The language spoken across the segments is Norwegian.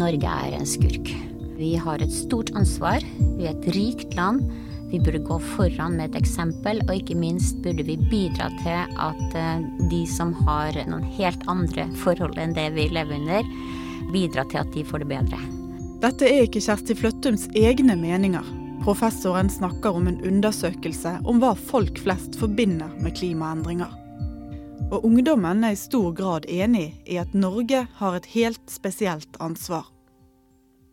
Norge er en skurk. Vi har et stort ansvar. Vi er et rikt land. Vi burde gå foran med et eksempel, og ikke minst burde vi bidra til at eh, de som har noen helt andre forhold enn det vi lever under, bidra til at de får det bedre. Dette er ikke Kjersti Fløttums egne meninger. Professoren snakker om en undersøkelse om hva folk flest forbinder med klimaendringer. Og ungdommen er i stor grad enig i at Norge har et helt spesielt ansvar.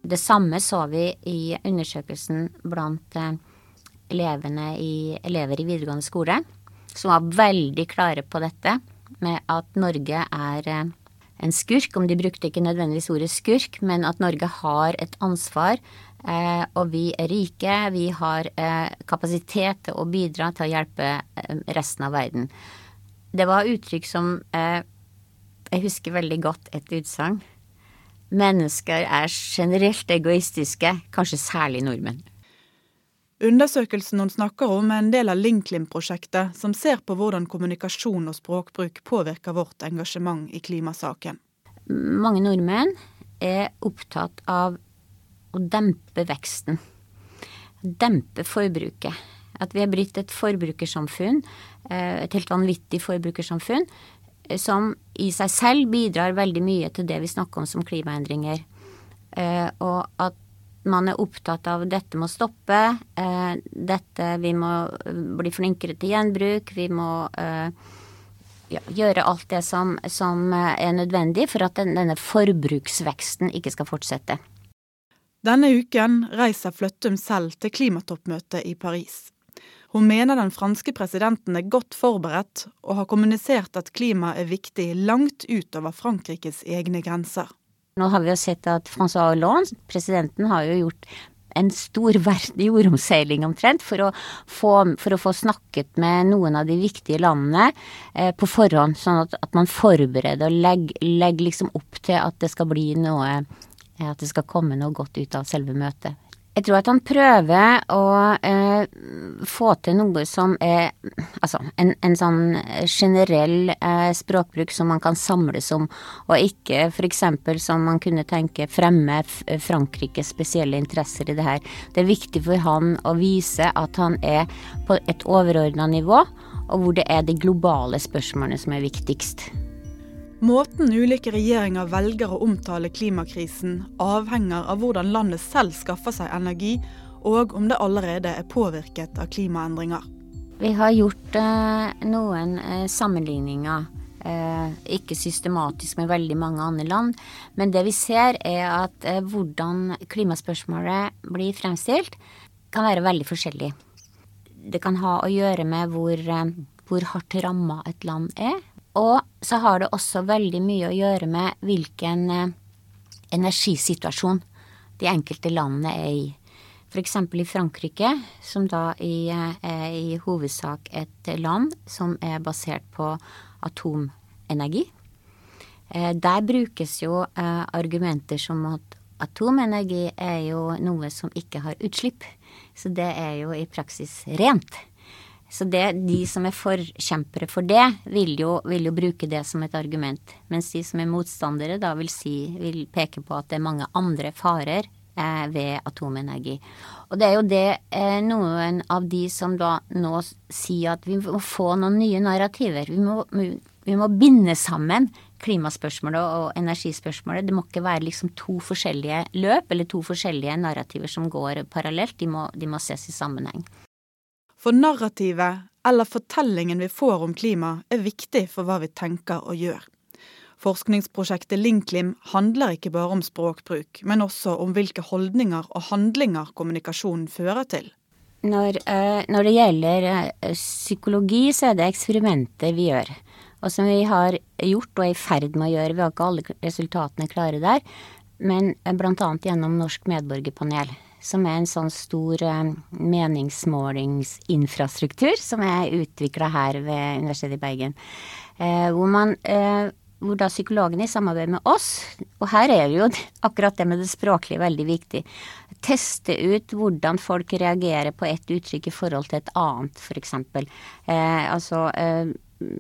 Det samme så vi i undersøkelsen blant eh, elevene i, elever i videregående skole, som var veldig klare på dette med at Norge er eh, en skurk. Om de brukte ikke nødvendigvis ordet skurk, men at Norge har et ansvar. Eh, og vi er rike, vi har eh, kapasitet til å bidra til å hjelpe resten av verden. Det var uttrykk som Jeg husker veldig godt et utsagn. Mennesker er generelt egoistiske, kanskje særlig nordmenn. Undersøkelsen hun snakker om er en del av Linklim-prosjektet, som ser på hvordan kommunikasjon og språkbruk påvirker vårt engasjement i klimasaken. Mange nordmenn er opptatt av å dempe veksten. Dempe forbruket. At vi er blitt et forbrukersamfunn, eh, et helt vanvittig forbrukersamfunn, eh, som i seg selv bidrar veldig mye til det vi snakker om som klimaendringer. Eh, og at man er opptatt av dette må stoppe, eh, dette vi må eh, bli flinkere til gjenbruk, vi må eh, ja, gjøre alt det som, som, er nødvendig for at den, denne forbruksveksten ikke skal fortsette. Denne uken reiser Fløttum selv til klimatoppmøtet i Paris. Hun mener den franske presidenten er godt forberedt, og har kommunisert at klima er viktig langt utover Frankrikes egne grenser. Nå har vi jo sett at Francois Hollande, presidenten, har jo gjort en stor verdig jordomseiling omtrent for å, få, for å få snakket med noen av de viktige landene eh, på forhånd, sånn at, at man forbereder og legger, legger liksom opp til at det skal bli noe At det skal komme noe godt ut av selve møtet. Jeg tror at han prøver å eh, få til noe som er Altså en, en sånn generell eh, språkbruk som man kan samles om, og ikke f.eks. som man kunne tenke fremme Frankrikes spesielle interesser i det her. Det er viktig for han å vise at han er på et overordna nivå, og hvor det er de globale spørsmålene som er viktigst. Måten ulike regjeringer velger å omtale klimakrisen, avhenger av hvordan landet selv skaffer seg energi, og om det allerede er påvirket av klimaendringer. Vi har gjort eh, noen eh, sammenligninger, eh, ikke systematisk med veldig mange andre land, men det vi ser er at eh, hvordan klimaspørsmålet blir fremstilt, kan være veldig forskjellig. Det kan ha å gjøre med hvor, eh, hvor hardt ramma et land er og så har det også veldig mye å gjøre med hvilken eh, energisituasjon de enkelte landene er i. F.eks. i Frankrike, som da eh, er i hovedsak et land som er basert på atomenergi. Eh, der brukes jo argumenter som at atomenergi er jo noe som ikke har utslipp. Så det er jo i praksis rent. Så det, de som er forkjempere for det, vil jo, vil jo, bruke det som et argument. Mens de som er motstandere, da vil, si, vil peke på at det er mange andre farer eh, ved atomenergi. Og det er jo det eh, noen av de som da nå sier at vi må få noen nye narrativer. Vi må, vi må binde sammen klimaspørsmålet og energispørsmålet. Det må ikke være liksom to forskjellige løp eller to forskjellige narrativer som går parallelt. De må, de må ses i sammenheng. For narrativet, eller fortellingen vi får om klima, er viktig for hva vi tenker og gjør. Forskningsprosjektet Linklim handler ikke bare om språkbruk, men også om hvilke holdninger og handlinger kommunikasjonen fører til. Når, uh, når det gjelder uh, psykologi, så er det eksperimenter vi gjør. Og som vi har gjort og er i ferd med å gjøre. Vi har ikke alle resultatene klare der. Men uh, bl.a. gjennom Norsk medborgerpanel som er en sånn stor eh, meningsmålingsinfrastruktur som er utvikla her ved Universitetet i Bergen. Eh, hvor man eh, hvor da psykologene i samarbeid med oss, og her er jo akkurat det med det språklige veldig viktig, teste ut hvordan folk reagerer på et uttrykk i forhold til et annet, f.eks. Eh, altså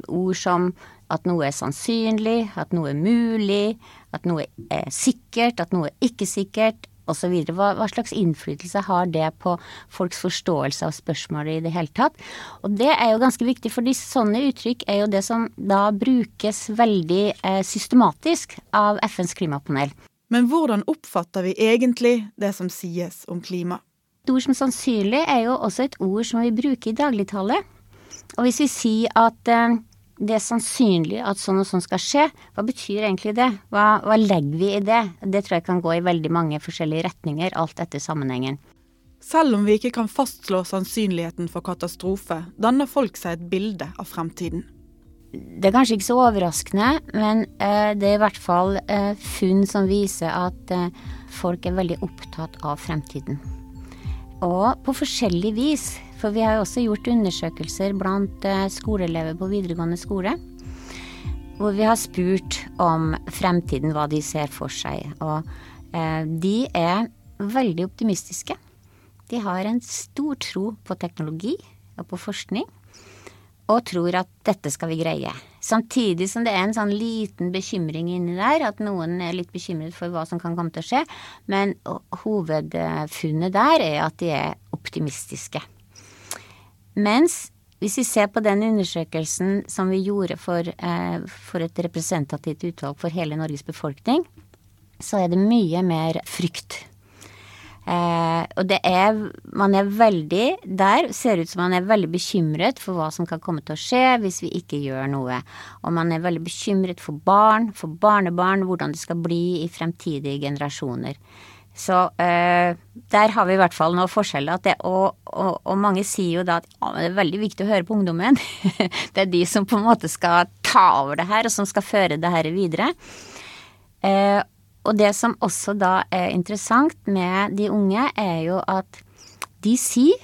ord som at noe er sannsynlig, at noe er mulig, at noe er sikkert, at noe er ikke sikkert, osv. Hva, hva slags innflytelse har det på folks forståelse av spørsmålet i det hele tatt? Og det er jo ganske viktig, for sånne uttrykk er jo det som da brukes veldig eh, systematisk av FNs klimapanel. Men hvordan oppfatter vi egentlig det som sies om klima? Et ord som sannsynlig er jo også et ord som vi bruker i dagligtale. Og hvis vi sier at eh, det er sannsynlig at sånn og sånn skal skje. Hva betyr egentlig det? Hva, hva, legger vi i det? Det tror jeg kan gå i veldig mange forskjellige retninger, alt etter sammenhengen. Selv om vi ikke kan fastslå sannsynligheten for katastrofe, danner folk seg et bilde av fremtiden. Det er kanskje ikke så overraskende, men eh, det er i hvert fall eh, funn som viser at eh, folk er veldig opptatt av fremtiden. Og på forskjellig vis. For vi har også gjort undersøkelser blant eh, skoleelever på videregående skole. Hvor vi har spurt om fremtiden, hva de ser for seg. Og eh, de er veldig optimistiske. De har en stor tro på teknologi og på forskning. Og tror at dette skal vi greie. Samtidig som det er en sånn liten bekymring inni der, at noen er litt bekymret for hva som kan komme til å skje. Men hovedfunnet der er at de er optimistiske. Mens hvis vi ser på den undersøkelsen som vi gjorde for, eh, for, et representativt utvalg for hele Norges befolkning, så er det mye mer frykt. Eh, og det er Man er veldig Der ser ut som man er veldig bekymret for hva som kan komme til å skje hvis vi ikke gjør noe. Og man er veldig bekymret for barn, for barnebarn, hvordan det skal bli i fremtidige generasjoner. Så eh, der har vi i hvert fall noe forskjell. Det, og, og, og, mange sier jo da at ja, det er veldig viktig å høre på ungdommen. det er de som på en måte skal ta over det her, og som skal føre det her videre. Eh, og det som også da er interessant med de unge, er jo at de sier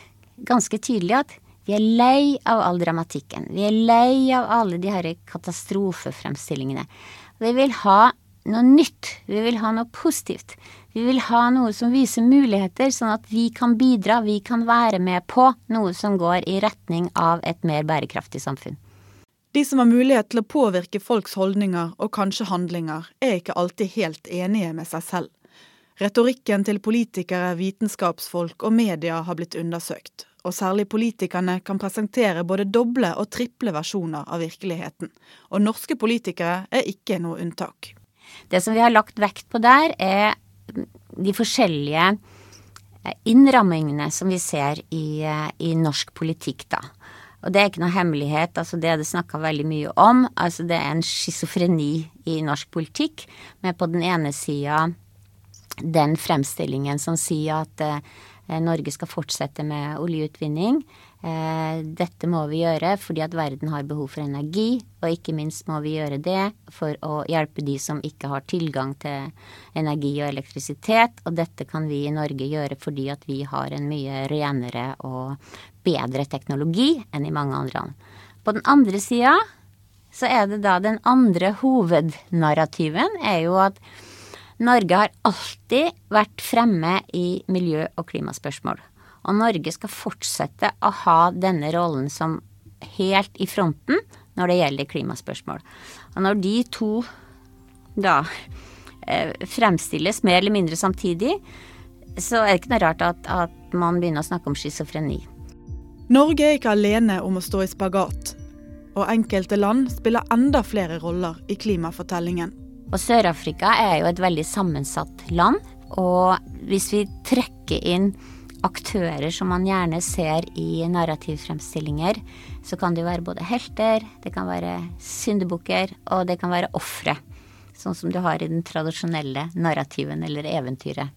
ganske tydelig at vi er lei av all dramatikken. Vi er lei av alle de her katastrofefremstillingene. Vi vil ha noe nytt. Vi vil ha noe positivt. Vi vil ha noe som viser muligheter, sånn at vi kan bidra, vi kan være med på noe som går i retning av et mer bærekraftig samfunn. De som har mulighet til å påvirke folks holdninger og kanskje handlinger, er ikke alltid helt enige med seg selv. Retorikken til politikere, vitenskapsfolk og media har blitt undersøkt, og særlig politikerne kan presentere både doble og triple versjoner av virkeligheten. Og norske politikere er ikke noe unntak. Det som vi har lagt vekt på der, er de forskjellige innrammingene som vi ser i, eh, i norsk politikk, da. Og det er ikke noe hemmelighet, altså det er det snakka veldig mye om. Altså det er en schizofreni i norsk politikk, med på den ene sida den fremstillingen som sier at eh, Norge skal fortsette med oljeutvinning. Eh, dette må vi gjøre fordi at verden har behov for energi, og ikke minst må vi gjøre det for å hjelpe de som ikke har tilgang til energi og elektrisitet. Og dette kan vi i Norge gjøre fordi at vi har en mye renere og bedre teknologi enn i mange andre land. På den andre sida så er det da den andre hovednarrativen er jo at Norge har alltid vært fremme i miljø- og klimaspørsmål. Og Norge skal fortsette å ha denne rollen som helt i fronten når det gjelder klimaspørsmål. Og når de to da eh, fremstilles mer eller mindre samtidig, så er det ikke noe rart at, at man begynner å snakke om schizofreni. Norge er ikke alene om å stå i spagat. Og enkelte land spiller enda flere roller i klimafortellingen. Og Sør-Afrika er jo et veldig sammensatt land. Og hvis vi trekker inn aktører som man gjerne ser i narrativfremstillinger, så kan det jo være både helter, det kan være syndebukker, og det kan være ofre. Sånn som du har i den tradisjonelle narrativen eller eventyret.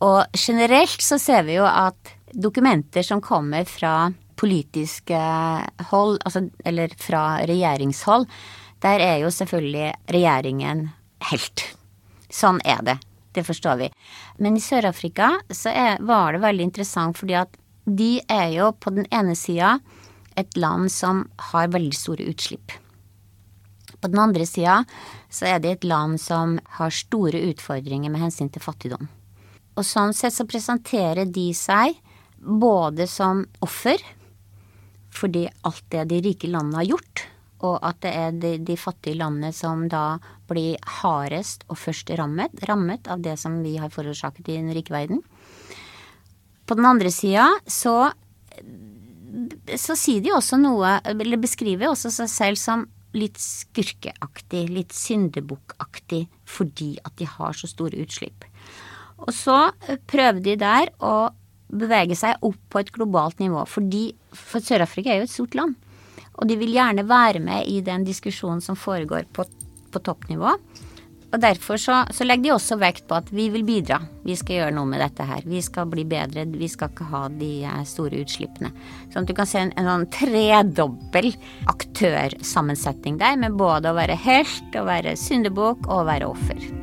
Og generelt så ser vi jo at dokumenter som kommer fra politiske hold, altså, eller fra regjeringshold, der er jo selvfølgelig regjeringen helt. Sånn er det. Det forstår vi. Men i Sør-Afrika så er, var det veldig interessant fordi at de er jo på den ene sida et land som har veldig store utslipp. På den andre sida så er det et land som har store utfordringer med hensyn til fattigdom. Og sånn sett så presenterer de seg både som offer fordi alt det de rike landene har gjort, og at det er de, de fattige landene som da blir hardest og først rammet, rammet av det som vi har forårsaket i den rike verden. På den andre sida så, så sier de også noe, eller beskriver også seg selv som litt skurkeaktig, litt syndebukkaktig, fordi at de har så store utslipp. Og så prøver de der å bevege seg opp på et globalt nivå, fordi for Sør-Afrika er jo et stort land. Og de vil gjerne være med i den diskusjonen som foregår på, på toppnivå. Og derfor så, så, legger de også vekt på at vi vil bidra. Vi skal gjøre noe med dette her. Vi skal bli bedre. Vi skal ikke ha de eh, store utslippene. Sånn at du kan se en, en sånn tredobbel aktørsammensetning der, med både å være helt, å være syndebukk og å være offer.